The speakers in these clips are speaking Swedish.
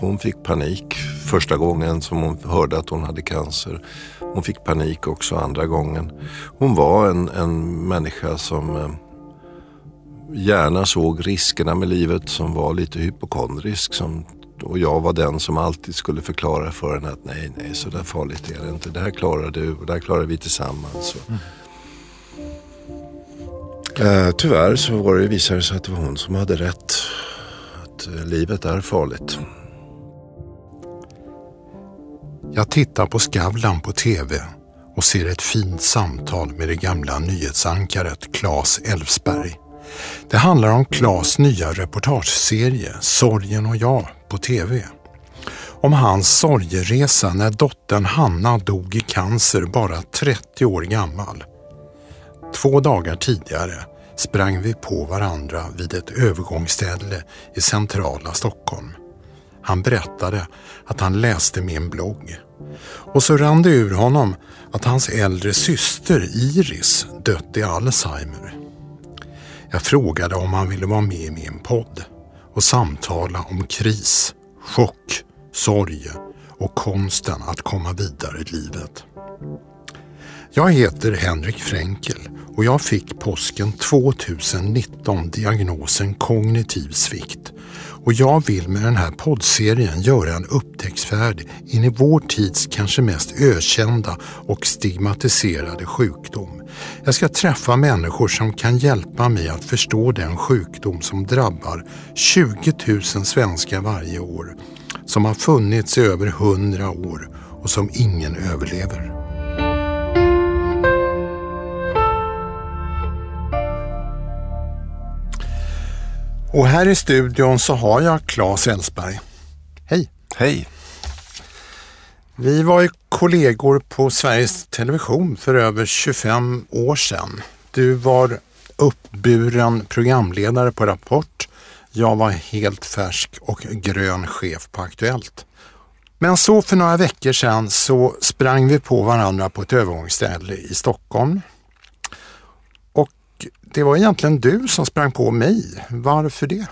hon fick panik första gången som hon hörde att hon hade cancer. Hon fick panik också andra gången. Hon var en, en människa som eh, gärna såg riskerna med livet, som var lite hypokondrisk. Som, och jag var den som alltid skulle förklara för henne att nej, nej, så där farligt är det inte. Det här klarar du och det här klarar vi tillsammans. Mm. Uh, tyvärr så var det, visade det sig att det var hon som hade rätt. Att uh, livet är farligt. Jag tittar på Skavlan på TV och ser ett fint samtal med det gamla nyhetsankaret Claes Elfsberg. Det handlar om Claes nya reportageserie Sorgen och jag på TV. Om hans sorgeresa när dottern Hanna dog i cancer bara 30 år gammal. Två dagar tidigare sprang vi på varandra vid ett övergångsställe i centrala Stockholm. Han berättade att han läste min blogg. Och så rann det ur honom att hans äldre syster Iris dött i Alzheimer. Jag frågade om han ville vara med i min podd och samtala om kris, chock, sorg och konsten att komma vidare i livet. Jag heter Henrik Fränkel och jag fick påsken 2019 diagnosen kognitiv svikt och jag vill med den här poddserien göra en upptäcktsfärd in i vår tids kanske mest ökända och stigmatiserade sjukdom. Jag ska träffa människor som kan hjälpa mig att förstå den sjukdom som drabbar 20 000 svenskar varje år, som har funnits i över 100 år och som ingen överlever. Och här i studion så har jag Claes Elsberg. Hej! Hej! Vi var ju kollegor på Sveriges Television för över 25 år sedan. Du var uppburen programledare på Rapport. Jag var helt färsk och grön chef på Aktuellt. Men så för några veckor sedan så sprang vi på varandra på ett övergångsställe i Stockholm det var egentligen du som sprang på mig. Varför det?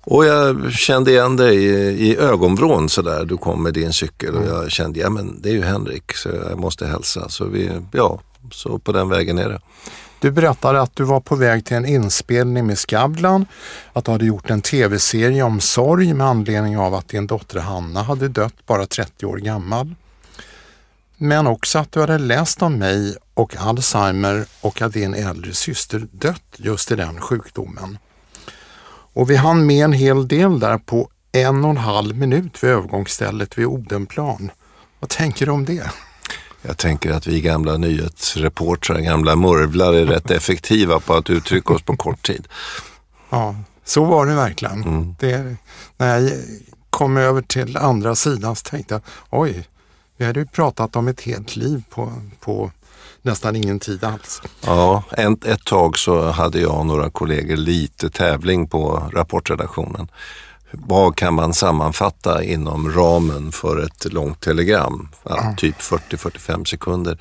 Och jag kände igen dig i, i ögonvrån sådär. Du kom med din cykel och jag kände, ja men det är ju Henrik så jag måste hälsa. Så vi, ja, så på den vägen är det. Du berättade att du var på väg till en inspelning med Skavlan, att du hade gjort en tv-serie om sorg med anledning av att din dotter Hanna hade dött bara 30 år gammal. Men också att du hade läst om mig och Alzheimer och att din äldre syster dött just i den sjukdomen. Och vi hann med en hel del där på en och en halv minut vid övergångsstället vid Odenplan. Vad tänker du om det? Jag tänker att vi gamla nyhetsreportrar, gamla murvlar är rätt effektiva på att uttrycka oss på kort tid. Ja, så var det verkligen. Mm. Det, när jag kom över till andra sidan så tänkte jag, oj, vi hade ju pratat om ett helt liv på, på nästan ingen tid alls. Ja, ett, ett tag så hade jag och några kollegor lite tävling på rapportredaktionen. Vad kan man sammanfatta inom ramen för ett långt telegram? Ja, typ 40-45 sekunder.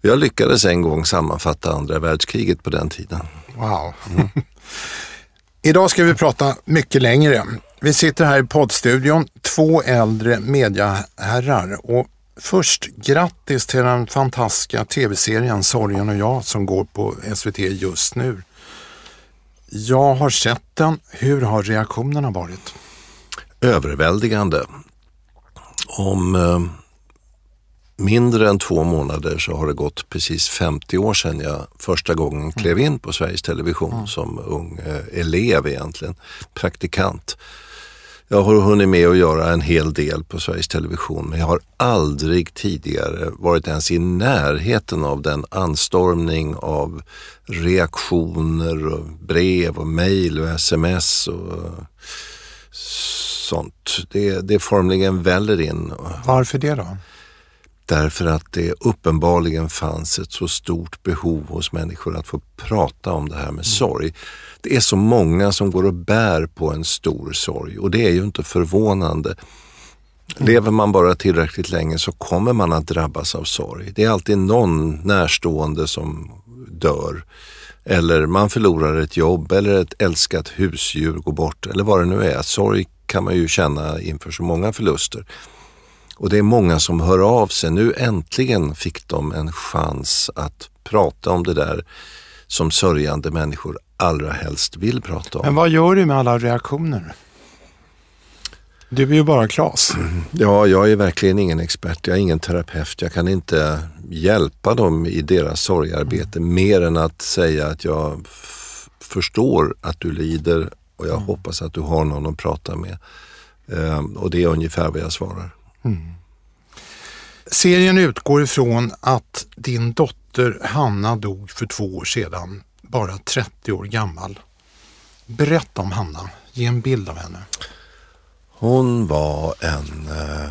Jag lyckades en gång sammanfatta andra världskriget på den tiden. Wow. Mm. Idag ska vi prata mycket längre. Vi sitter här i poddstudion, två äldre mediaherrar och först grattis till den fantastiska tv-serien Sorgen och jag som går på SVT just nu. Jag har sett den. Hur har reaktionerna varit? Överväldigande. Om eh, mindre än två månader så har det gått precis 50 år sedan jag första gången klev in på Sveriges Television mm. som ung eh, elev egentligen, praktikant. Jag har hunnit med att göra en hel del på Sveriges Television men jag har aldrig tidigare varit ens i närheten av den anstormning av reaktioner och brev och mejl och sms och sånt. Det, det formligen väller in. Varför det då? Därför att det uppenbarligen fanns ett så stort behov hos människor att få prata om det här med mm. sorg. Det är så många som går och bär på en stor sorg och det är ju inte förvånande. Mm. Lever man bara tillräckligt länge så kommer man att drabbas av sorg. Det är alltid någon närstående som dör. Eller man förlorar ett jobb eller ett älskat husdjur går bort eller vad det nu är. Sorg kan man ju känna inför så många förluster. Och det är många som hör av sig. Nu äntligen fick de en chans att prata om det där som sörjande människor allra helst vill prata om. Men vad gör du med alla reaktioner? Du är ju bara Klas. Ja, jag är verkligen ingen expert. Jag är ingen terapeut. Jag kan inte hjälpa dem i deras sorgarbete mm. mer än att säga att jag förstår att du lider och jag mm. hoppas att du har någon att prata med. Ehm, och det är ungefär vad jag svarar. Mm. Serien utgår ifrån att din dotter Hanna dog för två år sedan, bara 30 år gammal. Berätta om Hanna, ge en bild av henne. Hon var en... Eh,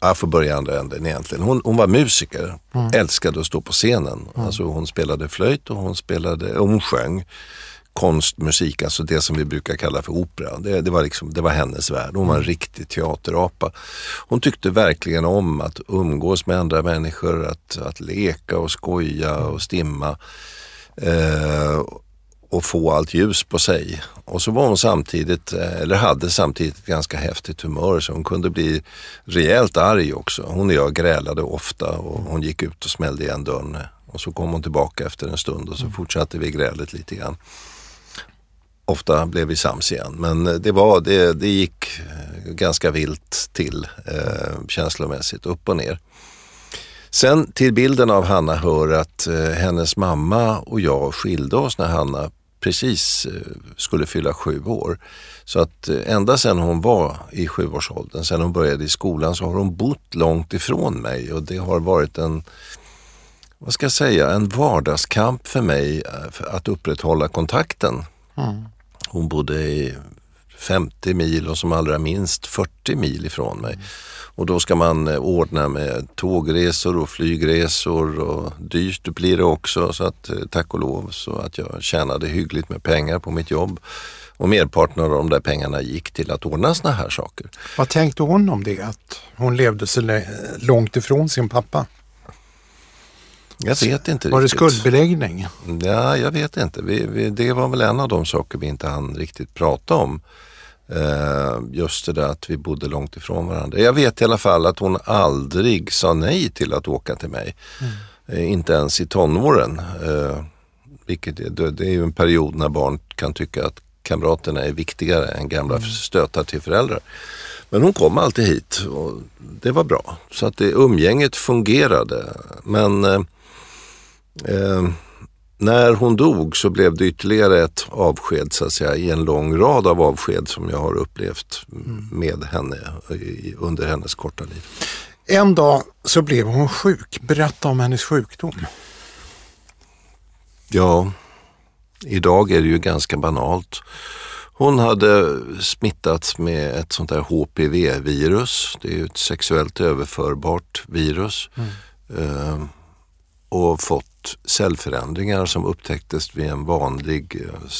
jag får börja andra änden egentligen. Hon, hon var musiker, mm. älskade att stå på scenen. Mm. Alltså hon spelade flöjt och hon, spelade, hon sjöng konstmusik, alltså det som vi brukar kalla för opera. Det, det, var, liksom, det var hennes värld. Hon var en mm. riktig teaterapa. Hon tyckte verkligen om att umgås med andra människor, att, att leka och skoja och stimma. Eh, och få allt ljus på sig. Och så var hon samtidigt, eh, eller hade samtidigt ett ganska häftigt humör så hon kunde bli rejält arg också. Hon och jag grälade ofta och hon gick ut och smällde igen dörren. Och så kom hon tillbaka efter en stund och så fortsatte vi grälet lite grann. Ofta blev vi sams igen men det, var, det, det gick eh, ganska vilt till eh, känslomässigt, upp och ner. Sen till bilden av Hanna hör att eh, hennes mamma och jag skilde oss när Hanna precis eh, skulle fylla sju år. Så att eh, ända sedan hon var i sjuårsåldern, sedan hon började i skolan så har hon bott långt ifrån mig och det har varit en vad ska jag säga, en vardagskamp för mig eh, att upprätthålla kontakten. Mm. Hon bodde i 50 mil och som allra minst 40 mil ifrån mig. Mm. Och då ska man eh, ordna med tågresor och flygresor och dyrt blir det också. Så att eh, tack och lov så att jag tjänade hyggligt med pengar på mitt jobb. Och merparten av de där pengarna gick till att ordna såna här saker. Vad tänkte hon om det? Att hon levde så långt ifrån sin pappa? Jag vet inte Var riktigt. det skuldbeläggning? Ja, jag vet inte. Vi, vi, det var väl en av de saker vi inte hann riktigt prata om. Uh, just det där att vi bodde långt ifrån varandra. Jag vet i alla fall att hon aldrig sa nej till att åka till mig. Mm. Uh, inte ens i tonåren. Uh, vilket det, det, är ju en period när barn kan tycka att kamraterna är viktigare än gamla mm. stötar till föräldrar. Men hon kom alltid hit och det var bra. Så att det, umgänget fungerade. Men när hon dog så blev det ytterligare ett avsked så att säga i en lång rad av avsked som jag har upplevt med henne under hennes korta liv. En dag så blev hon sjuk. Berätta om hennes sjukdom. Ja, idag är det ju ganska banalt. Hon hade smittats med ett sånt där HPV-virus. Det är ju ett sexuellt överförbart virus. Mm. Uh, och fått cellförändringar som upptäcktes vid en vanlig eh,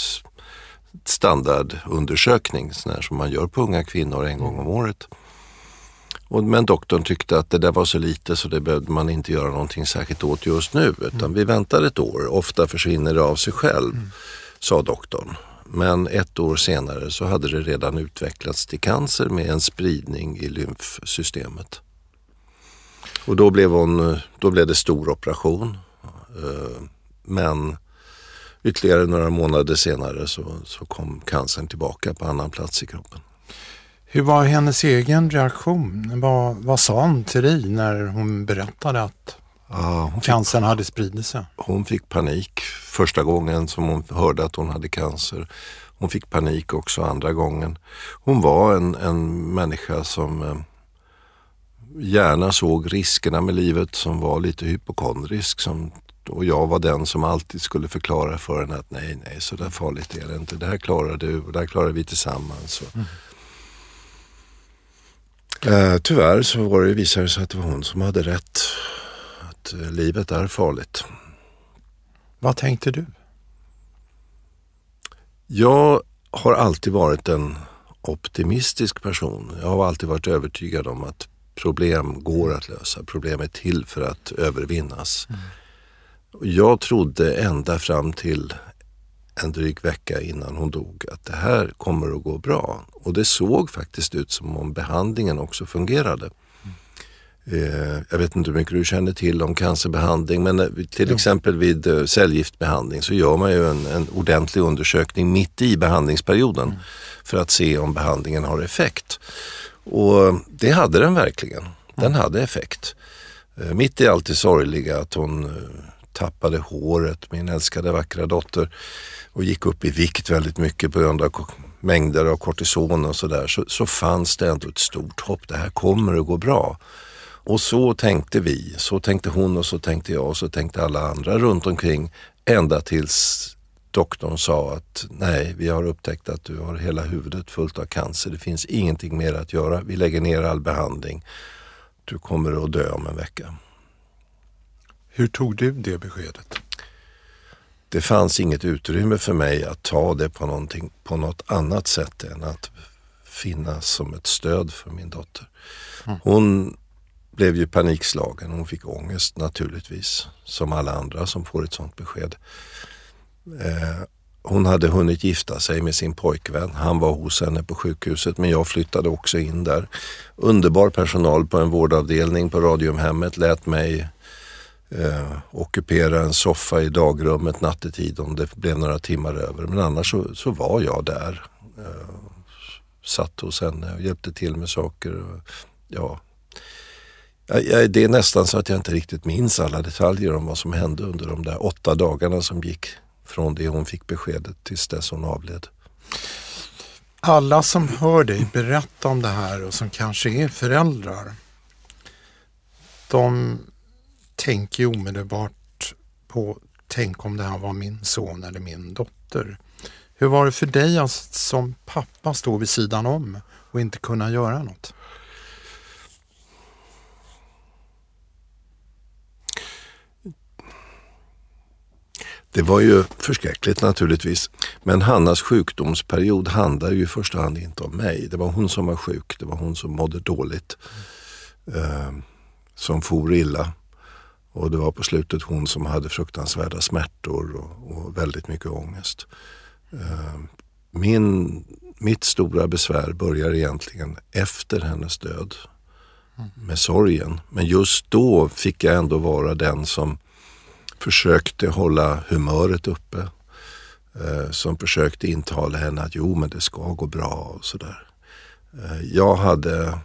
standardundersökning, sån som man gör på unga kvinnor en gång om året. men doktorn tyckte att det där var så lite så det behövde man inte göra någonting särskilt åt just nu utan mm. vi väntar ett år. Ofta försvinner det av sig själv, mm. sa doktorn. Men ett år senare så hade det redan utvecklats till cancer med en spridning i lymfsystemet. Och då blev, hon, då blev det stor operation Eh, men ytterligare några månader senare så, så kom cancern tillbaka på annan plats i kroppen. Hur var hennes egen reaktion? Vad, vad sa hon till dig när hon berättade att ja, hon cancern hade spridit sig? Hon fick panik första gången som hon hörde att hon hade cancer. Hon fick panik också andra gången. Hon var en, en människa som eh, gärna såg riskerna med livet, som var lite hypokondrisk, som och jag var den som alltid skulle förklara för henne att nej, nej, så där farligt är det inte. Det här klarar du och det här klarar vi tillsammans. Mm. Uh, tyvärr så var det, visade det sig att det var hon som hade rätt. Att uh, livet är farligt. Vad tänkte du? Jag har alltid varit en optimistisk person. Jag har alltid varit övertygad om att problem går att lösa. Problem är till för att övervinnas. Mm. Jag trodde ända fram till en dryg vecka innan hon dog att det här kommer att gå bra. Och det såg faktiskt ut som om behandlingen också fungerade. Eh, jag vet inte hur mycket du känner till om cancerbehandling men eh, till ja. exempel vid eh, cellgiftbehandling så gör man ju en, en ordentlig undersökning mitt i behandlingsperioden mm. för att se om behandlingen har effekt. Och det hade den verkligen. Den mm. hade effekt. Mitt i allt det sorgliga att hon tappade håret, min älskade vackra dotter och gick upp i vikt väldigt mycket på grund av mängder av kortison och sådär så, så fanns det ändå ett stort hopp. Det här kommer att gå bra. Och så tänkte vi, så tänkte hon och så tänkte jag och så tänkte alla andra runt omkring ända tills doktorn sa att nej, vi har upptäckt att du har hela huvudet fullt av cancer. Det finns ingenting mer att göra. Vi lägger ner all behandling. Du kommer att dö om en vecka. Hur tog du det beskedet? Det fanns inget utrymme för mig att ta det på, på något annat sätt än att finnas som ett stöd för min dotter. Mm. Hon blev ju panikslagen. Hon fick ångest naturligtvis, som alla andra som får ett sånt besked. Eh, hon hade hunnit gifta sig med sin pojkvän. Han var hos henne på sjukhuset men jag flyttade också in där. Underbar personal på en vårdavdelning på Radiumhemmet lät mig eh, ockupera en soffa i dagrummet nattetid om det blev några timmar över. Men annars så, så var jag där. Eh, satt hos henne och eh, hjälpte till med saker. Och, ja, det är nästan så att jag inte riktigt minns alla detaljer om vad som hände under de där åtta dagarna som gick från det hon fick beskedet tills dess hon avled. Alla som hör dig berätta om det här och som kanske är föräldrar, de tänker omedelbart på tänk om det här var min son eller min dotter. Hur var det för dig att som pappa stå vid sidan om och inte kunna göra något? Det var ju förskräckligt naturligtvis. Men Hannas sjukdomsperiod handlar ju i första hand inte om mig. Det var hon som var sjuk, det var hon som mådde dåligt. Eh, som for illa. Och det var på slutet hon som hade fruktansvärda smärtor och, och väldigt mycket ångest. Eh, min, mitt stora besvär börjar egentligen efter hennes död. Med sorgen. Men just då fick jag ändå vara den som försökte hålla humöret uppe. Eh, som försökte intala henne att jo men det ska gå bra och sådär. Eh, jag, hade,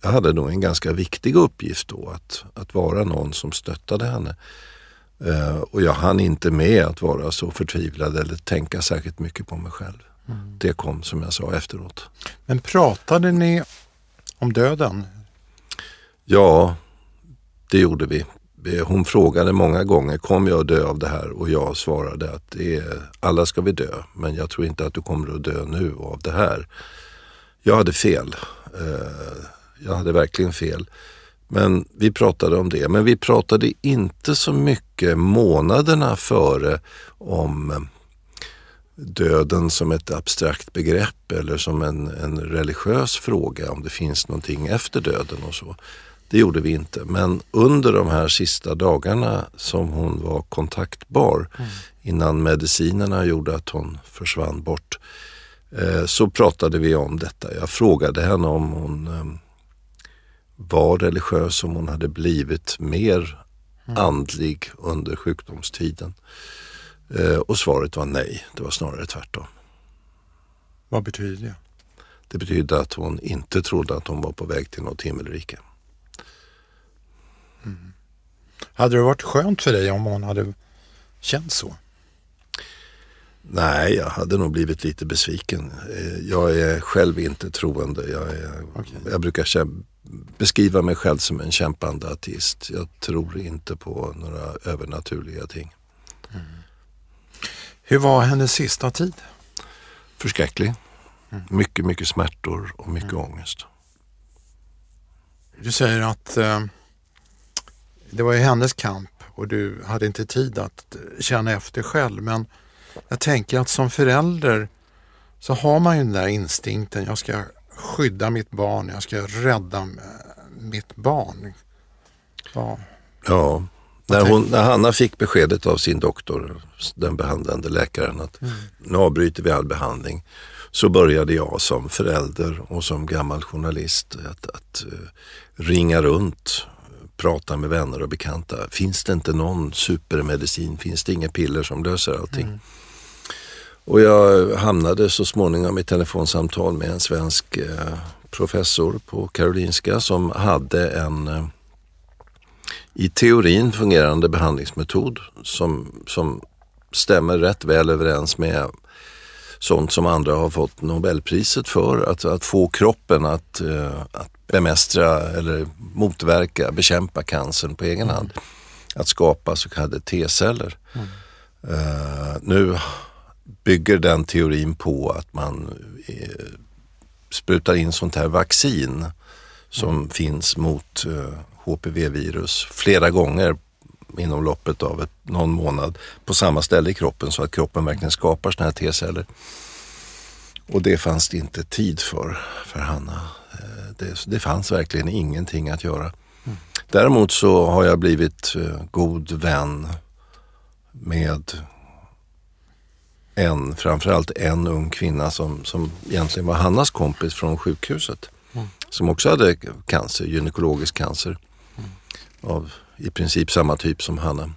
jag hade nog en ganska viktig uppgift då att, att vara någon som stöttade henne. Eh, och jag hann inte med att vara så förtvivlad eller tänka särskilt mycket på mig själv. Mm. Det kom som jag sa efteråt. Men pratade ni om döden? Ja, det gjorde vi. Hon frågade många gånger, kommer jag att dö av det här? Och jag svarade att det är, alla ska vi dö, men jag tror inte att du kommer att dö nu av det här. Jag hade fel. Eh, jag hade verkligen fel. Men vi pratade om det. Men vi pratade inte så mycket månaderna före om döden som ett abstrakt begrepp eller som en, en religiös fråga, om det finns någonting efter döden och så. Det gjorde vi inte. Men under de här sista dagarna som hon var kontaktbar mm. innan medicinerna gjorde att hon försvann bort eh, så pratade vi om detta. Jag frågade henne om hon eh, var religiös, om hon hade blivit mer mm. andlig under sjukdomstiden. Eh, och svaret var nej, det var snarare tvärtom. Vad betyder det? Det betyder att hon inte trodde att hon var på väg till något himmelrike. Mm. Hade det varit skönt för dig om hon hade känt så? Nej, jag hade nog blivit lite besviken. Eh, jag är själv inte troende. Jag, är, okay. jag brukar beskriva mig själv som en kämpande ateist. Jag tror inte på några övernaturliga ting. Mm. Hur var hennes sista tid? Förskräcklig. Mm. Mycket, mycket smärtor och mycket mm. ångest. Du säger att eh, det var ju hennes kamp och du hade inte tid att känna efter själv. Men jag tänker att som förälder så har man ju den där instinkten. Jag ska skydda mitt barn, jag ska rädda mitt barn. Ja, ja När, hon, när Hanna fick beskedet av sin doktor, den behandlande läkaren, att mm. nu avbryter vi all behandling, så började jag som förälder och som gammal journalist att, att uh, ringa runt, prata med vänner och bekanta. Finns det inte någon supermedicin? Finns det inga piller som löser allting? Mm. Och jag hamnade så småningom i telefonsamtal med en svensk uh, professor på Karolinska som hade en uh, i teorin fungerande behandlingsmetod som, som stämmer rätt väl överens med sånt som andra har fått Nobelpriset för. Att, att få kroppen att, uh, att bemästra eller motverka, bekämpa cancern på egen hand. Att skapa så kallade T-celler. Mm. Uh, nu bygger den teorin på att man uh, sprutar in sånt här vaccin som mm. finns mot HPV-virus flera gånger inom loppet av ett, någon månad på samma ställe i kroppen så att kroppen verkligen skapar sådana här T-celler. Och det fanns det inte tid för, för Hanna. Eh, det, det fanns verkligen ingenting att göra. Mm. Däremot så har jag blivit eh, god vän med en, framförallt en ung kvinna som, som egentligen var Hannas kompis från sjukhuset. Mm. Som också hade cancer, gynekologisk cancer av i princip samma typ som Hanna.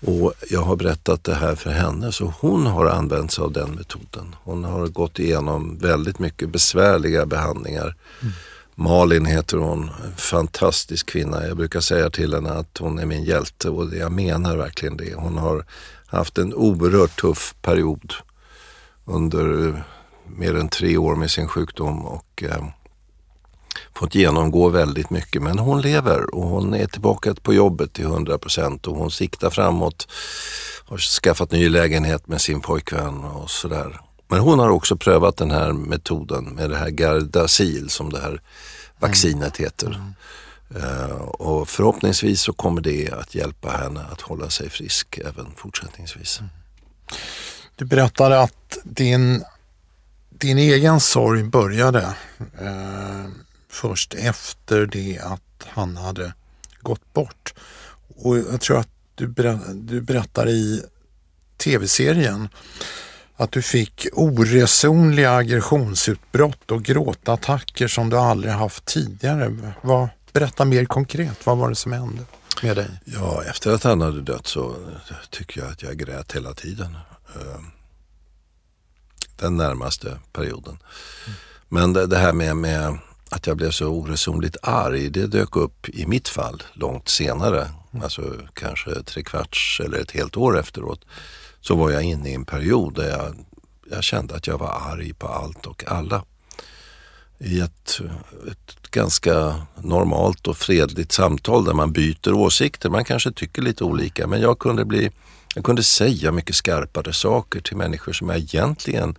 Och jag har berättat det här för henne så hon har använt sig av den metoden. Hon har gått igenom väldigt mycket besvärliga behandlingar. Mm. Malin heter hon, en fantastisk kvinna. Jag brukar säga till henne att hon är min hjälte och jag menar verkligen det. Hon har haft en oerhört tuff period under mer än tre år med sin sjukdom och eh, fått genomgå väldigt mycket. Men hon lever och hon är tillbaka på jobbet till 100 procent och hon siktar framåt. Har skaffat ny lägenhet med sin pojkvän och sådär. Men hon har också prövat den här metoden med det här Gardasil som det här vaccinet heter. Mm. Uh, och förhoppningsvis så kommer det att hjälpa henne att hålla sig frisk även fortsättningsvis. Mm. Du berättade att din, din egen sorg började uh, först efter det att han hade gått bort. Och jag tror att du, du berättar i tv-serien att du fick oresonliga aggressionsutbrott och gråtattacker som du aldrig haft tidigare. Vad, berätta mer konkret, vad var det som hände med dig? Ja, efter att han hade dött så tycker jag att jag grät hela tiden. Ehm, den närmaste perioden. Mm. Men det, det, här med, med att jag blev så oresonligt arg, det dök upp i mitt fall långt senare. Mm. Alltså kanske tre kvarts eller ett helt år efteråt. Så var jag inne i en period där jag, jag kände att jag var arg på allt och alla. I ett, ett ganska normalt och fredligt samtal där man byter åsikter. Man kanske tycker lite olika men jag kunde bli jag kunde säga mycket skarpare saker till människor som jag egentligen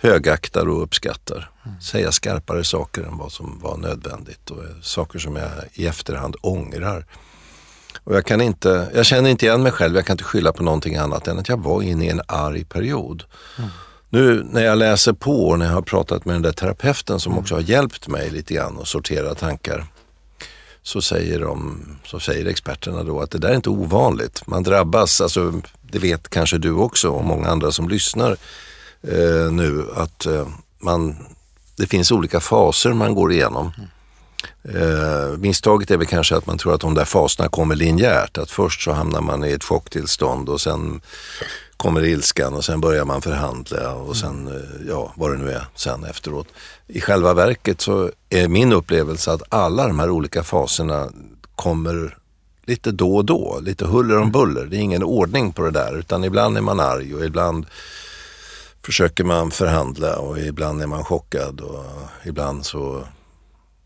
högaktar och uppskattar. Mm. Säga skarpare saker än vad som var nödvändigt och saker som jag i efterhand ångrar. Och jag, kan inte, jag känner inte igen mig själv, jag kan inte skylla på någonting annat än att jag var inne i en arg period. Mm. Nu när jag läser på och när jag har pratat med den där terapeuten som mm. också har hjälpt mig lite grann att sortera tankar så säger, de, så säger experterna då att det där är inte ovanligt. Man drabbas, alltså, det vet kanske du också och många andra som lyssnar eh, nu att eh, man, det finns olika faser man går igenom. Eh, misstaget är väl kanske att man tror att de där faserna kommer linjärt. Att först så hamnar man i ett chocktillstånd och sen kommer ilskan och sen börjar man förhandla och sen, eh, ja vad det nu är sen efteråt. I själva verket så är min upplevelse att alla de här olika faserna kommer lite då och då, lite huller om buller. Det är ingen ordning på det där utan ibland är man arg och ibland försöker man förhandla och ibland är man chockad och ibland så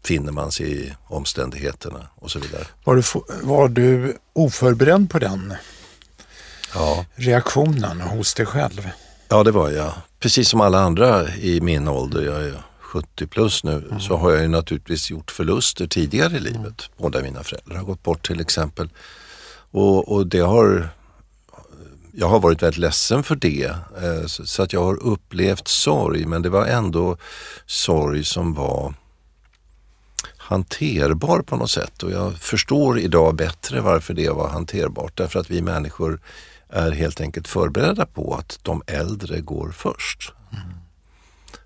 finner man sig i omständigheterna och så vidare. Var du, var du oförberedd på den ja. reaktionen hos dig själv? Ja, det var jag. Precis som alla andra i min ålder, jag är 70 plus nu, mm. så har jag ju naturligtvis gjort förluster tidigare i livet. Mm. Båda mina föräldrar har gått bort till exempel. Och, och det har jag har varit väldigt ledsen för det. Eh, så att jag har upplevt sorg men det var ändå sorg som var hanterbar på något sätt och jag förstår idag bättre varför det var hanterbart. Därför att vi människor är helt enkelt förberedda på att de äldre går först. Mm.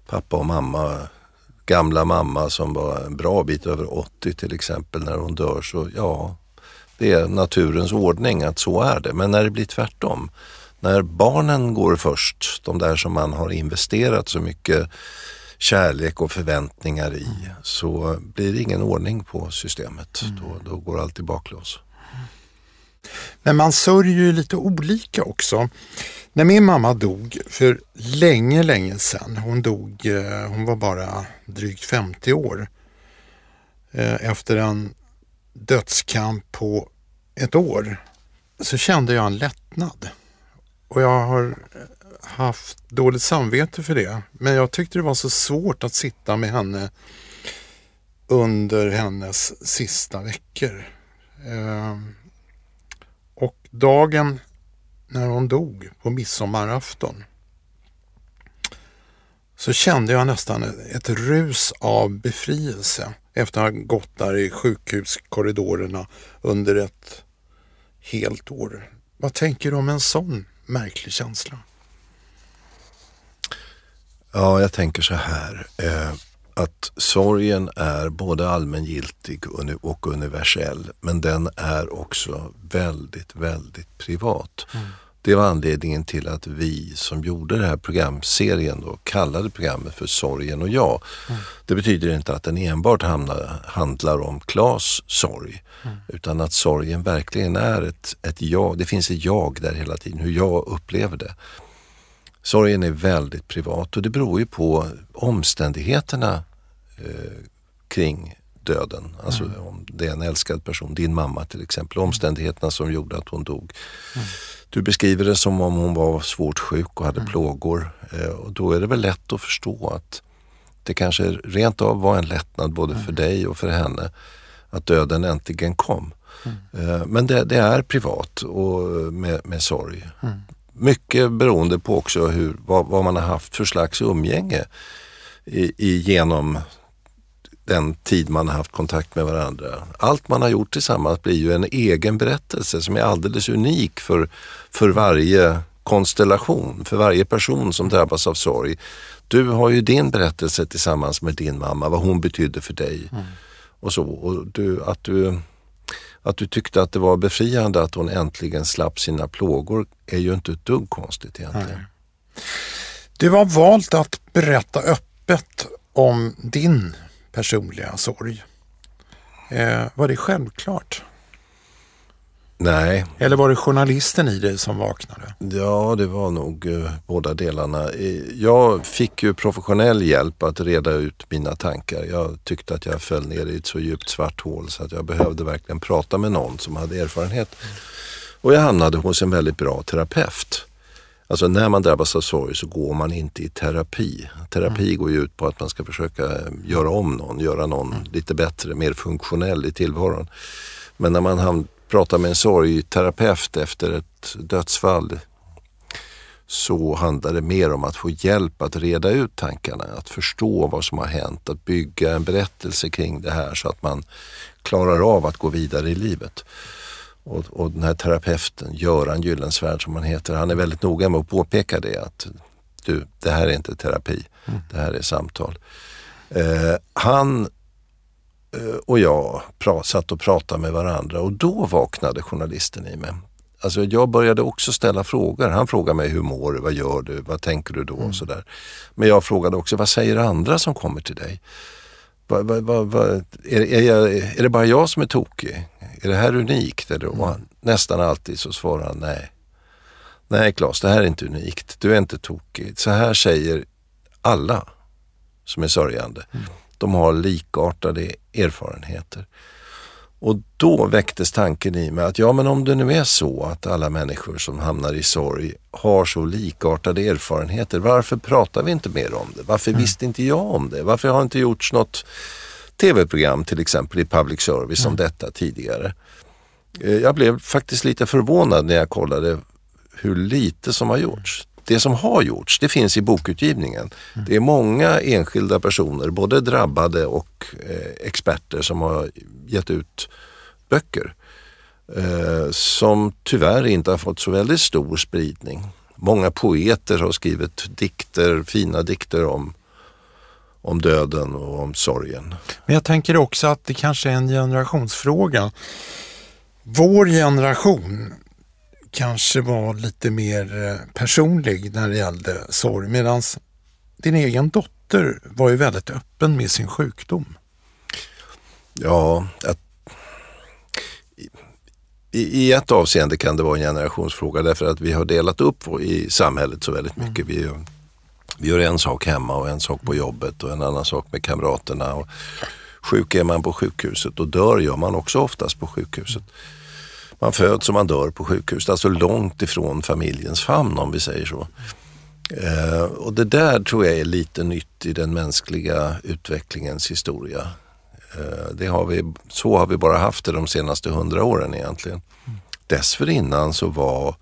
Pappa och mamma, gamla mamma som var en bra bit över 80 till exempel när hon dör så ja, det är naturens ordning att så är det. Men när det blir tvärtom, när barnen går först, de där som man har investerat så mycket kärlek och förväntningar i, så blir det ingen ordning på systemet. Mm. Då, då går allt i baklås. Men man sörjer ju lite olika också. När min mamma dog för länge, länge sedan, hon dog, eh, hon var bara drygt 50 år, eh, efter en dödskamp på ett år, så kände jag en lättnad. Och jag har eh, haft dåligt samvete för det. Men jag tyckte det var så svårt att sitta med henne under hennes sista veckor. Dagen när hon dog på midsommarafton så kände jag nästan ett rus av befrielse efter att ha gått där i sjukhuskorridorerna under ett helt år. Vad tänker du om en sån märklig känsla? Ja, jag tänker så här. Eh, att sorgen är både allmängiltig och universell, men den är också väldigt, väldigt privat. Mm. Det var anledningen till att vi som gjorde den här programserien då kallade programmet för Sorgen och jag. Mm. Det betyder inte att den enbart hamnar, handlar om Klas sorg, mm. utan att sorgen verkligen är ett, ett jag. Det finns ett jag där hela tiden, hur jag upplever det. Sorgen är väldigt privat och det beror ju på omständigheterna eh, kring döden. Alltså mm. om det är en älskad person, din mamma till exempel, omständigheterna som gjorde att hon dog. Mm. Du beskriver det som om hon var svårt sjuk och hade mm. plågor eh, och då är det väl lätt att förstå att det kanske rent av var en lättnad både för mm. dig och för henne att döden äntligen kom. Mm. Eh, men det, det, är privat och med, med sorg. Mm. Mycket beroende på också hur, vad, vad, man har haft för slags umgänge i, i, genom den tid man har haft kontakt med varandra. Allt man har gjort tillsammans blir ju en egen berättelse som är alldeles unik för, för varje konstellation, för varje person som drabbas av sorg. Du har ju din berättelse tillsammans med din mamma, vad hon betydde för dig. Mm. Och så. Och du, att, du, att du tyckte att det var befriande att hon äntligen slapp sina plågor är ju inte ett dugg konstigt egentligen. Nej. Du har valt att berätta öppet om din personliga sorg. Eh, var det självklart? Nej. Eller var det journalisten i dig som vaknade? Ja, det var nog eh, båda delarna. Jag fick ju professionell hjälp att reda ut mina tankar. Jag tyckte att jag föll ner i ett så djupt svart hål så att jag behövde verkligen prata med någon som hade erfarenhet. Och jag hamnade hos en väldigt bra terapeut. Alltså när man drabbas av sorg så går man inte i terapi. Terapi mm. går ju ut på att man ska försöka göra om någon, göra någon mm. lite bättre, mer funktionell i tillvaron. Men när man pratar med en sorgterapeut efter ett dödsfall så handlar det mer om att få hjälp att reda ut tankarna, att förstå vad som har hänt, att bygga en berättelse kring det här så att man klarar av att gå vidare i livet. Och, och den här terapeuten, Göran Gyllensvärd som han heter, han är väldigt noga med att påpeka det att du, det här är inte terapi, mm. det här är samtal. Eh, han och jag satt och pratade med varandra och då vaknade journalisten i mig. Alltså jag började också ställa frågor. Han frågade mig hur mår du, vad gör du, vad tänker du då mm. och sådär. Men jag frågade också, vad säger andra som kommer till dig? Va, va, va, är, är, jag, är det bara jag som är tokig? Är det här unikt? Eller? Mm. nästan alltid så svarar han nej. Nej Claes, det här är inte unikt. Du är inte tokig. Så här säger alla som är sörjande. Mm. De har likartade erfarenheter. Och då väcktes tanken i mig att ja men om det nu är så att alla människor som hamnar i sorg har så likartade erfarenheter, varför pratar vi inte mer om det? Varför mm. visste inte jag om det? Varför har inte gjorts något tv-program till exempel i public service mm. om detta tidigare? Eh, jag blev faktiskt lite förvånad när jag kollade hur lite som har gjorts det som har gjorts, det finns i bokutgivningen. Mm. Det är många enskilda personer, både drabbade och eh, experter som har gett ut böcker. Eh, som tyvärr inte har fått så väldigt stor spridning. Många poeter har skrivit dikter, fina dikter om, om döden och om sorgen. Men jag tänker också att det kanske är en generationsfråga. Vår generation kanske var lite mer eh, personlig när det gällde sorg medan din egen dotter var ju väldigt öppen med sin sjukdom. Ja, att, i, i, ett avseende kan det vara en generationsfråga därför att vi har delat upp i samhället så väldigt mycket. Mm. Vi, vi gör en sak hemma och en sak på jobbet och en annan sak med kamraterna. Och sjuk är man på sjukhuset och dör gör man också oftast på sjukhuset. Man föds och man dör på sjukhuset, alltså långt ifrån familjens famn om vi säger så. Eh, och det där tror jag är lite nytt i den mänskliga utvecklingens historia. Eh, det har vi, så har vi bara haft det de senaste hundra åren egentligen. Mm. Dessförinnan så var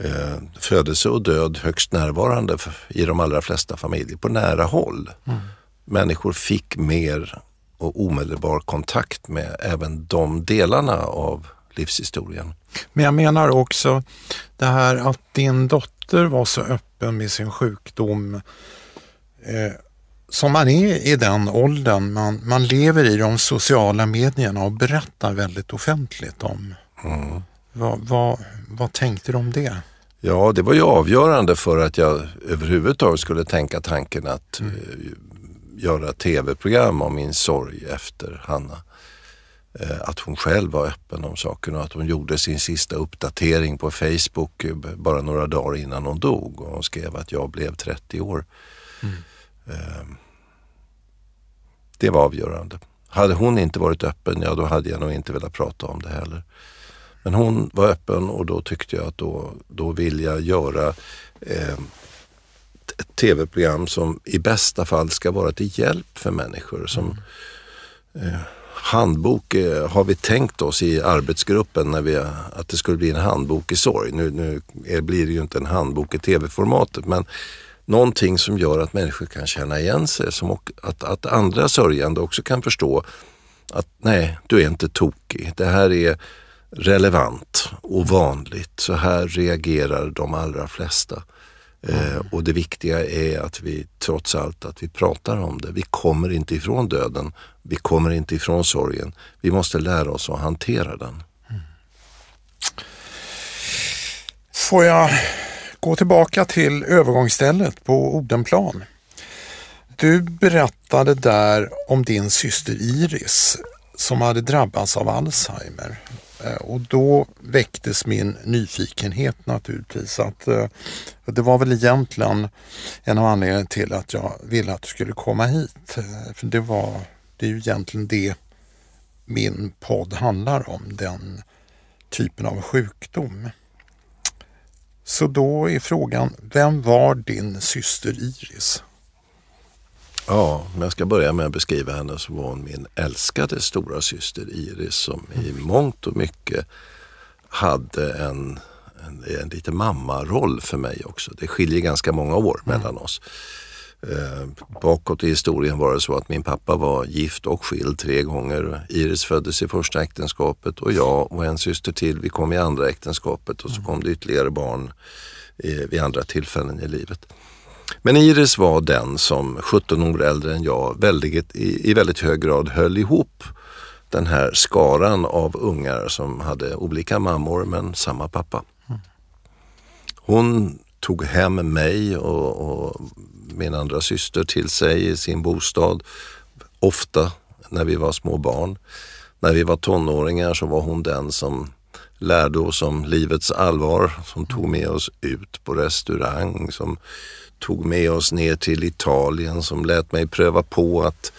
eh, födelse och död högst närvarande i de allra flesta familjer på nära håll. Mm. Människor fick mer och omedelbar kontakt med även de delarna av livshistorien. Men jag menar också det här att din dotter var så öppen med sin sjukdom. Eh, som man är i den åldern, man, man lever i de sociala medierna och berättar väldigt offentligt om. Mm. Vad, vad, vad tänkte du om det? Ja, det var ju avgörande för att jag överhuvudtaget skulle tänka tanken att mm. eh, göra tv-program om min sorg efter Hanna. Eh, att hon själv var öppen om saken och att hon gjorde sin sista uppdatering på Facebook eh, bara några dagar innan hon dog. Och hon skrev att jag blev 30 år. Mm. Ehm, det var avgörande. Hade hon inte varit öppen, ja då hade jag nog inte velat prata om det heller. Men hon var öppen och då tyckte jag att då, då vill jag göra eh, ett tv-program som i bästa fall ska vara till hjälp för människor. Som, mm. eh, handbok eh, har vi tänkt oss i arbetsgruppen när vi, att det skulle bli en handbok i sorg. Nu, nu blir det ju inte en handbok i tv-formatet men någonting som gör att människor kan känna igen sig. Som, att, att andra sörjande också kan förstå att nej, du är inte tokig. Det här är relevant och vanligt. Så här reagerar de allra flesta. Eh, och det viktiga är att vi trots allt att vi pratar om det. Vi kommer inte ifrån döden. Vi kommer inte ifrån sorgen. Vi måste lära oss att hantera den. Mm. Får jag gå tillbaka till övergångsstället på Odenplan? Du berättade där om din syster Iris som hade drabbats av Alzheimer. Eh, och då väcktes min nyfikenhet naturligtvis. Att, eh, det var väl egentligen en av anledningarna till att jag ville att du skulle komma hit. Eh, för det, var, det är ju egentligen det min podd handlar om, den typen av sjukdom. Så då är frågan, vem var din syster Iris? Ja, om jag ska börja med att beskriva henne så var hon min älskade stora syster Iris som i mångt och mycket hade en, en, en lite mammaroll för mig också. Det skiljer ganska många år mm. mellan oss. Eh, bakåt i historien var det så att min pappa var gift och skild tre gånger. Iris föddes i första äktenskapet och jag och en syster till, vi kom i andra äktenskapet och så mm. kom det ytterligare barn eh, vid andra tillfällen i livet. Men Iris var den som 17 år äldre än jag väldigt, i, i väldigt hög grad höll ihop den här skaran av ungar som hade olika mammor men samma pappa. Hon tog hem mig och, och min andra syster till sig i sin bostad. Ofta när vi var små barn. När vi var tonåringar så var hon den som lärde oss om livets allvar, som tog med oss ut på restaurang, som tog med oss ner till Italien som lät mig pröva på att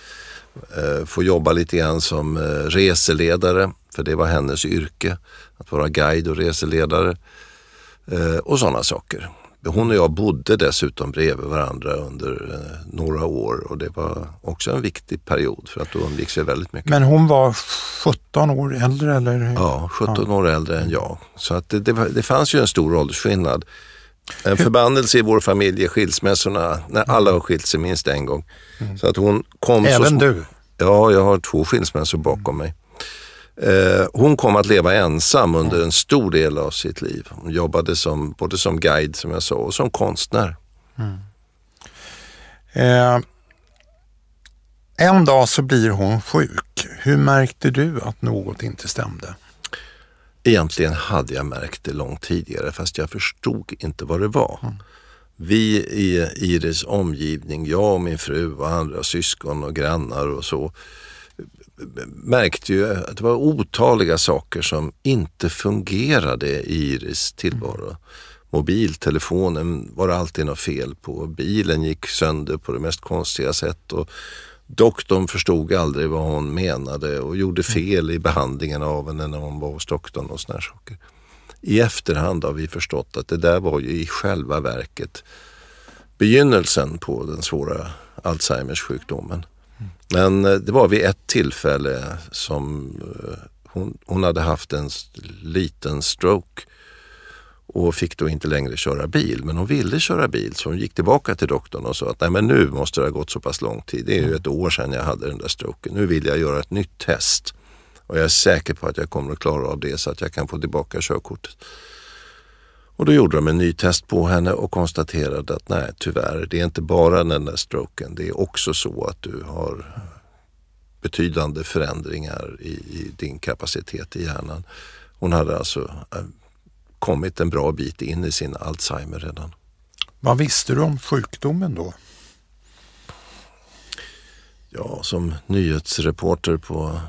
eh, få jobba lite grann som eh, reseledare, för det var hennes yrke, att vara guide och reseledare eh, och sådana saker. Hon och jag bodde dessutom bredvid varandra under eh, några år och det var också en viktig period för att då umgicks vi väldigt mycket. Men hon var 17 år äldre eller? Ja, 17 ja. år äldre än jag. Så att det, det, det fanns ju en stor åldersskillnad. En förbannelse i vår familj är skilsmässorna, när alla har skilt sig minst en gång. Mm. Så att hon kom Även så du? Ja, jag har två skilsmässor bakom mig. Eh, hon kom att leva ensam under en stor del av sitt liv. Hon jobbade som, både som guide som jag sa och som konstnär. Mm. Eh, en dag så blir hon sjuk. Hur märkte du att något inte stämde? Egentligen hade jag märkt det långt tidigare fast jag förstod inte vad det var. Mm. Vi i Iris omgivning, jag och min fru och andra syskon och grannar och så märkte ju att det var otaliga saker som inte fungerade i Iris tillvaro. Mm. Mobiltelefonen var det alltid något fel på. Bilen gick sönder på det mest konstiga sätt. Och doktorn förstod aldrig vad hon menade och gjorde mm. fel i behandlingen av henne när hon var hos doktorn och såna saker. I efterhand har vi förstått att det där var ju i själva verket begynnelsen på den svåra Alzheimers sjukdomen. Men eh, det var vid ett tillfälle som eh, hon, hon hade haft en liten stroke och fick då inte längre köra bil. Men hon ville köra bil så hon gick tillbaka till doktorn och sa att Nej, men nu måste det ha gått så pass lång tid. Det är ju ett år sedan jag hade den där stroken. Nu vill jag göra ett nytt test. Och jag är säker på att jag kommer att klara av det så att jag kan få tillbaka körkortet. Och då gjorde de en ny test på henne och konstaterade att nej tyvärr, det är inte bara den där stroken. Det är också så att du har betydande förändringar i, i din kapacitet i hjärnan. Hon hade alltså äh, kommit en bra bit in i sin Alzheimer redan. Vad visste du om sjukdomen då? Ja, som nyhetsreporter på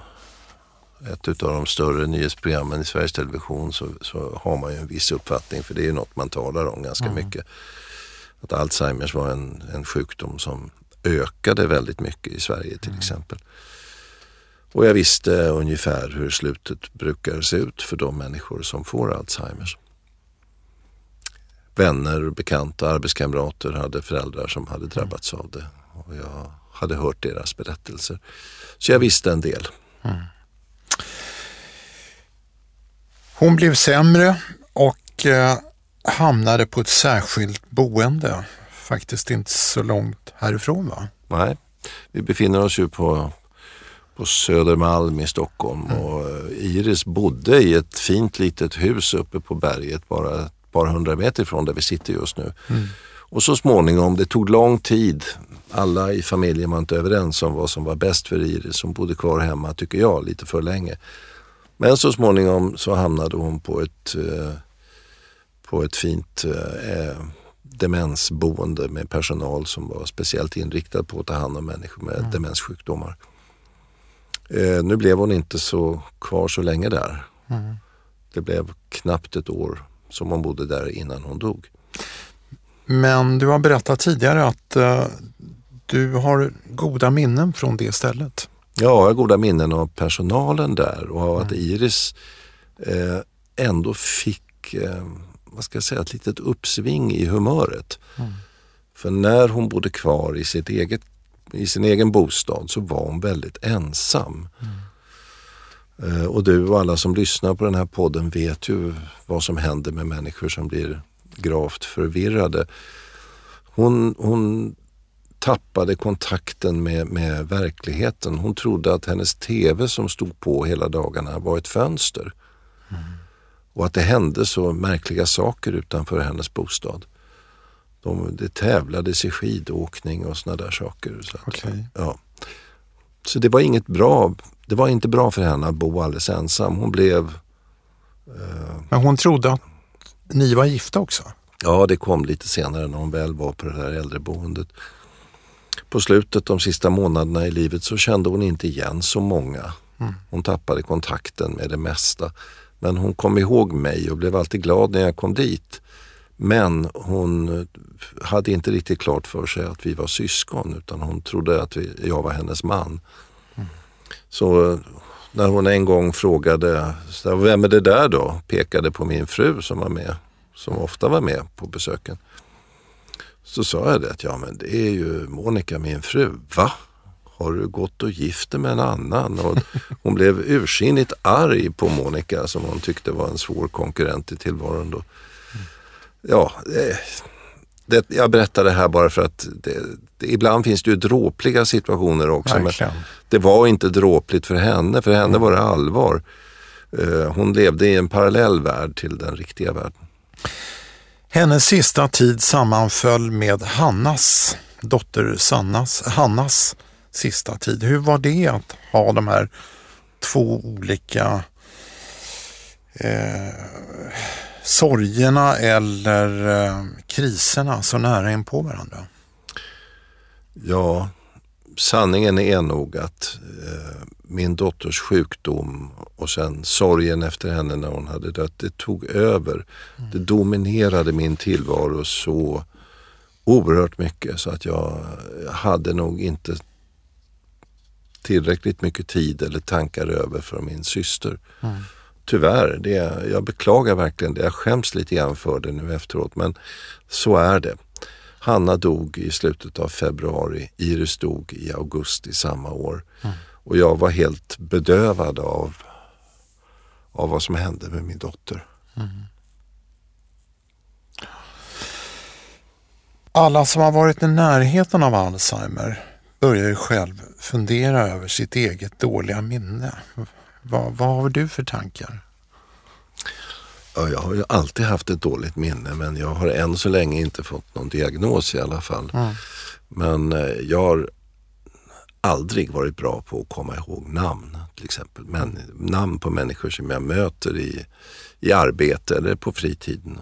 ett av de större nyhetsprogrammen i Sveriges Television så, så, har man ju en viss uppfattning för det är ju något man talar om ganska mm. mycket. Att Alzheimers var en, en sjukdom som ökade väldigt mycket i Sverige till mm. exempel. Och jag visste ungefär hur slutet brukar se ut för de människor som får Alzheimers. Vänner, bekanta, arbetskamrater hade föräldrar som hade drabbats mm. av det. Och jag hade hört deras berättelser. Så jag visste en del. Mm. Hon blev sämre och eh, hamnade på ett särskilt boende. Faktiskt inte så långt härifrån va? Nej, vi befinner oss ju på, på Södermalm i Stockholm mm. och eh, Iris bodde i ett fint litet hus uppe på berget bara ett par hundra meter ifrån där vi sitter just nu. Mm. Och så småningom, det tog lång tid. Alla i familjen var inte överens om vad som var bäst för Iris. Hon bodde kvar hemma, tycker jag, lite för länge. Men så småningom så hamnade hon på ett, eh, på ett fint eh, demensboende med personal som var speciellt inriktad på att ta hand om människor med mm. demenssjukdomar. Eh, nu blev hon inte så kvar så länge där. Mm. Det blev knappt ett år som hon bodde där innan hon dog. Men du har berättat tidigare att du har goda minnen från det stället. Ja, jag har goda minnen av personalen där och av att mm. Iris eh, ändå fick, eh, vad ska jag säga, ett litet uppsving i humöret. Mm. För när hon bodde kvar i, sitt eget, i sin egen bostad så var hon väldigt ensam. Mm. Eh, och du och alla som lyssnar på den här podden vet ju vad som händer med människor som blir gravt förvirrade. Hon, hon tappade kontakten med, med verkligheten. Hon trodde att hennes TV som stod på hela dagarna var ett fönster. Mm. Och att det hände så märkliga saker utanför hennes bostad. De, det tävlades i skidåkning och såna där saker. Så, att, okay. ja. så det var inget bra. Det var inte bra för henne att bo alldeles ensam. Hon blev... Eh, Men hon trodde att ni var gifta också? Ja, det kom lite senare när hon väl var på det här äldreboendet på slutet de sista månaderna i livet så kände hon inte igen så många. Mm. Hon tappade kontakten med det mesta. Men hon kom ihåg mig och blev alltid glad när jag kom dit. Men hon hade inte riktigt klart för sig att vi var syskon utan hon trodde att vi, jag var hennes man. Mm. Så när hon en gång frågade, vem är det där då? Pekade på min fru som var med, som ofta var med på besöken. Så sa jag det att ja men det är ju Monica min fru. Va? Har du gått och gift dig med en annan? Och hon blev ursinnigt arg på Monica som hon tyckte var en svår konkurrent i tillvaron då. Ja, det, det, jag berättar det här bara för att det, ibland finns det ju dråpliga situationer också. Verkligen. Men det var inte dråpligt för henne, för henne var det allvar. Eh, hon levde i en parallell värld till den riktiga världen. Hennes sista tid sammanföll med Hannas, dotter Sannas, Hannas sista tid. Hur var det att ha de här två olika eh, sorgerna eller eh, kriserna så nära in på varandra? Ja, sanningen är nog att eh, min dotters sjukdom och sen sorgen efter henne när hon hade dött, det tog över. Mm. Det dominerade min tillvaro så oerhört mycket så att jag hade nog inte tillräckligt mycket tid eller tankar över för min syster. Mm. Tyvärr, det, jag beklagar verkligen det. Jag skäms lite grann för det nu efteråt men så är det. Hanna dog i slutet av februari, Iris dog i augusti samma år. Mm. Och jag var helt bedövad av, av vad som hände med min dotter. Mm. Alla som har varit i närheten av Alzheimer börjar ju själv fundera över sitt eget dåliga minne. Vad, vad har du för tankar? Ja, jag har ju alltid haft ett dåligt minne men jag har än så länge inte fått någon diagnos i alla fall. Mm. Men eh, jag har aldrig varit bra på att komma ihåg namn till exempel. Men, namn på människor som jag möter i, i arbete eller på fritiden.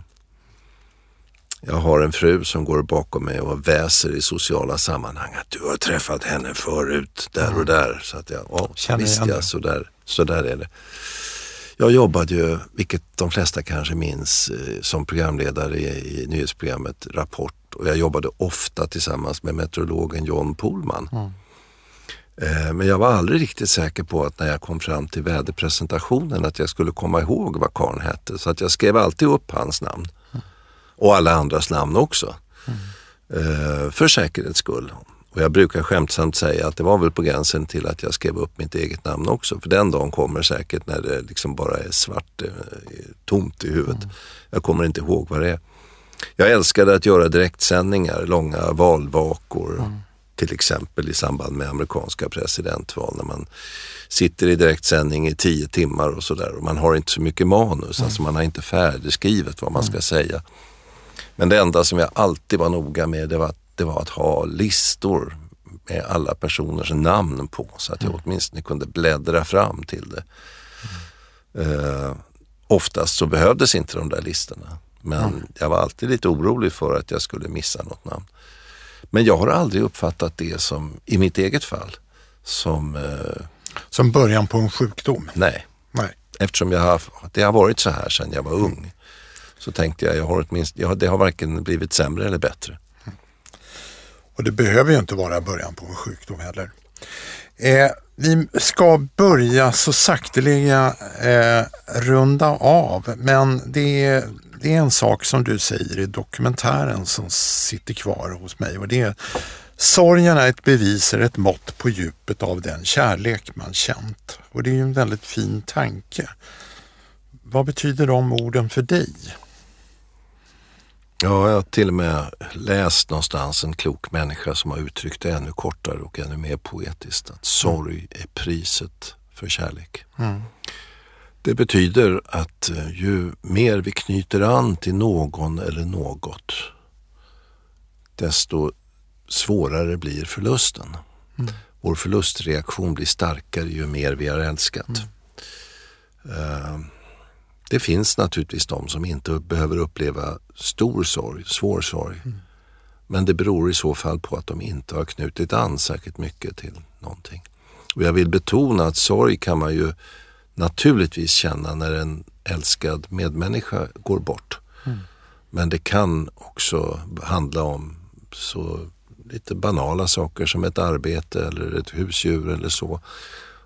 Jag har en fru som går bakom mig och väser i sociala sammanhang att du har träffat henne förut där och där. Så att jag, ja, visst ja, så där, så där är det. Jag jobbade ju, vilket de flesta kanske minns, eh, som programledare i, i nyhetsprogrammet Rapport och jag jobbade ofta tillsammans med meteorologen John Pohlman. Mm. Eh, men jag var aldrig riktigt säker på att när jag kom fram till väderpresentationen att jag skulle komma ihåg vad karln hette. Så att jag skrev alltid upp hans namn. Och alla andras namn också. Mm. För säkerhets skull. Och jag brukar skämtsamt säga att det var väl på gränsen till att jag skrev upp mitt eget namn också. För den dagen kommer säkert när det liksom bara är svart, eh, tomt i huvudet. Mm. Jag kommer inte ihåg vad det är. Jag älskade att göra direktsändningar, långa valvakor. Mm. Till exempel i samband med amerikanska presidentval när man sitter i direktsändning i tio timmar och sådär. Och man har inte så mycket manus, mm. alltså man har inte färdigskrivet vad man ska mm. säga. Men det enda som jag alltid var noga med det var att det var att ha listor med alla personers namn på så att jag mm. åtminstone kunde bläddra fram till det. Uh, oftast så behövdes inte de där listorna. Men mm. jag var alltid lite orolig för att jag skulle missa något namn. Men jag har aldrig uppfattat det som, i mitt eget fall, som... Uh, som början på en sjukdom? Nej. nej. Eftersom jag har, det har varit så här sedan jag var ung. Så tänkte jag, jag har åtminstone, jag, det har varken blivit sämre eller bättre. Och det behöver ju inte vara början på en sjukdom heller. Eh, vi ska börja så sakteliga eh, runda av men det är, det är en sak som du säger i dokumentären som sitter kvar hos mig och det är Sorgen är ett bevis, är ett mått på djupet av den kärlek man känt. Och det är ju en väldigt fin tanke. Vad betyder de orden för dig? Ja, jag har till och med läst någonstans en klok människa som har uttryckt det ännu kortare och ännu mer poetiskt. Att sorg är priset för kärlek. Mm. Det betyder att eh, ju mer vi knyter an till någon eller något, desto svårare blir förlusten. Mm. Vår förlustreaktion blir starkare ju mer vi har älskat. Mm. Uh, det finns naturligtvis de som inte behöver uppleva stor sorg, svår sorg. Mm. Men det beror i så fall på att de inte har knutit an särskilt mycket till någonting. Och jag vill betona att sorg kan man ju naturligtvis känna när en älskad medmänniska går bort. Mm. Men det kan också handla om så lite banala saker som ett arbete eller ett husdjur eller så.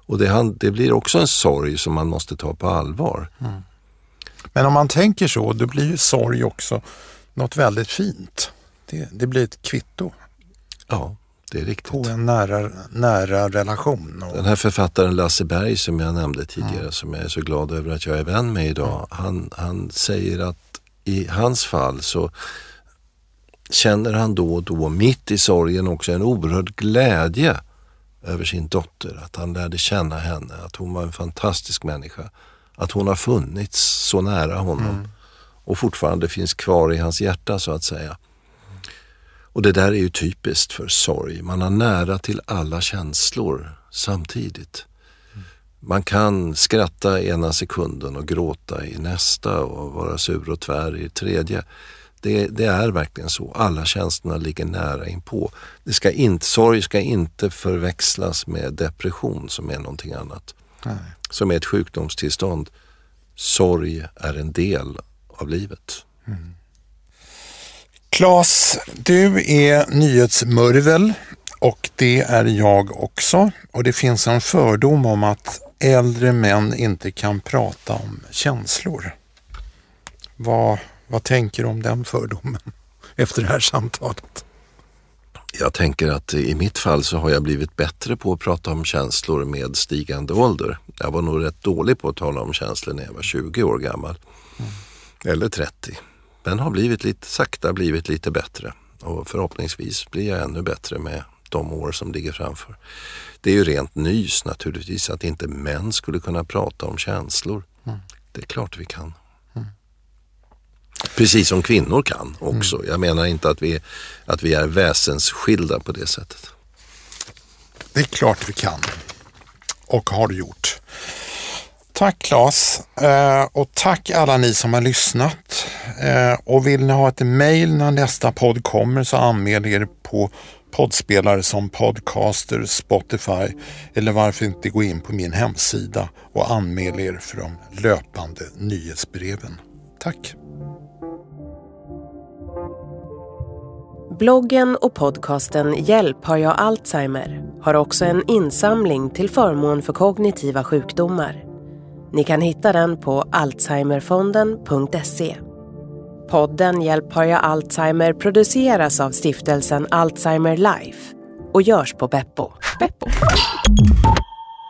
Och det, det blir också en sorg som man måste ta på allvar. Mm. Men om man tänker så, då blir ju sorg också något väldigt fint. Det, det blir ett kvitto. Ja, det är riktigt. På en nära, nära relation. Den här författaren Lasse Berg som jag nämnde tidigare, mm. som jag är så glad över att jag är vän med idag, mm. han, han säger att i hans fall så känner han då och då mitt i sorgen också en oerhörd glädje över sin dotter. Att han lärde känna henne, att hon var en fantastisk människa. Att hon har funnits så nära honom mm. och fortfarande finns kvar i hans hjärta så att säga. Och det där är ju typiskt för sorg. Man har nära till alla känslor samtidigt. Man kan skratta ena sekunden och gråta i nästa och vara sur och tvär i tredje. Det, det, är verkligen så. Alla känslorna ligger nära inpå. Det ska inte, sorg ska inte förväxlas med depression som är någonting annat. Nej. Som är ett sjukdomstillstånd. Sorg är en del av livet. Mm. Klas, du är nyhetsmurvel och det är jag också. Och det finns en fördom om att äldre män inte kan prata om känslor. Vad, vad tänker du om den fördomen efter det här samtalet? Jag tänker att i mitt fall så har jag blivit bättre på att prata om känslor med stigande ålder. Jag var nog rätt dålig på att tala om känslor när jag var 20 år gammal. Mm. Eller 30. Men har blivit lite, sakta blivit lite bättre. Och förhoppningsvis blir jag ännu bättre med de år som ligger framför. Det är ju rent nys naturligtvis att inte män skulle kunna prata om känslor. Mm. Det är klart vi kan. Mm. Precis som kvinnor kan också. Mm. Jag menar inte att vi, att vi är väsensskilda på det sättet. Det är klart vi kan och har gjort. Tack Claes eh, och tack alla ni som har lyssnat. Eh, och vill ni ha ett mejl när nästa podd kommer så anmäl er på poddspelare som Podcaster, Spotify eller varför inte gå in på min hemsida och anmäl er för de löpande nyhetsbreven. Tack! Bloggen och podcasten Hjälp har jag Alzheimer har också en insamling till förmån för kognitiva sjukdomar. Ni kan hitta den på alzheimerfonden.se. Podden Hjälp har jag Alzheimer produceras av stiftelsen Alzheimer Life och görs på Beppo. Beppo.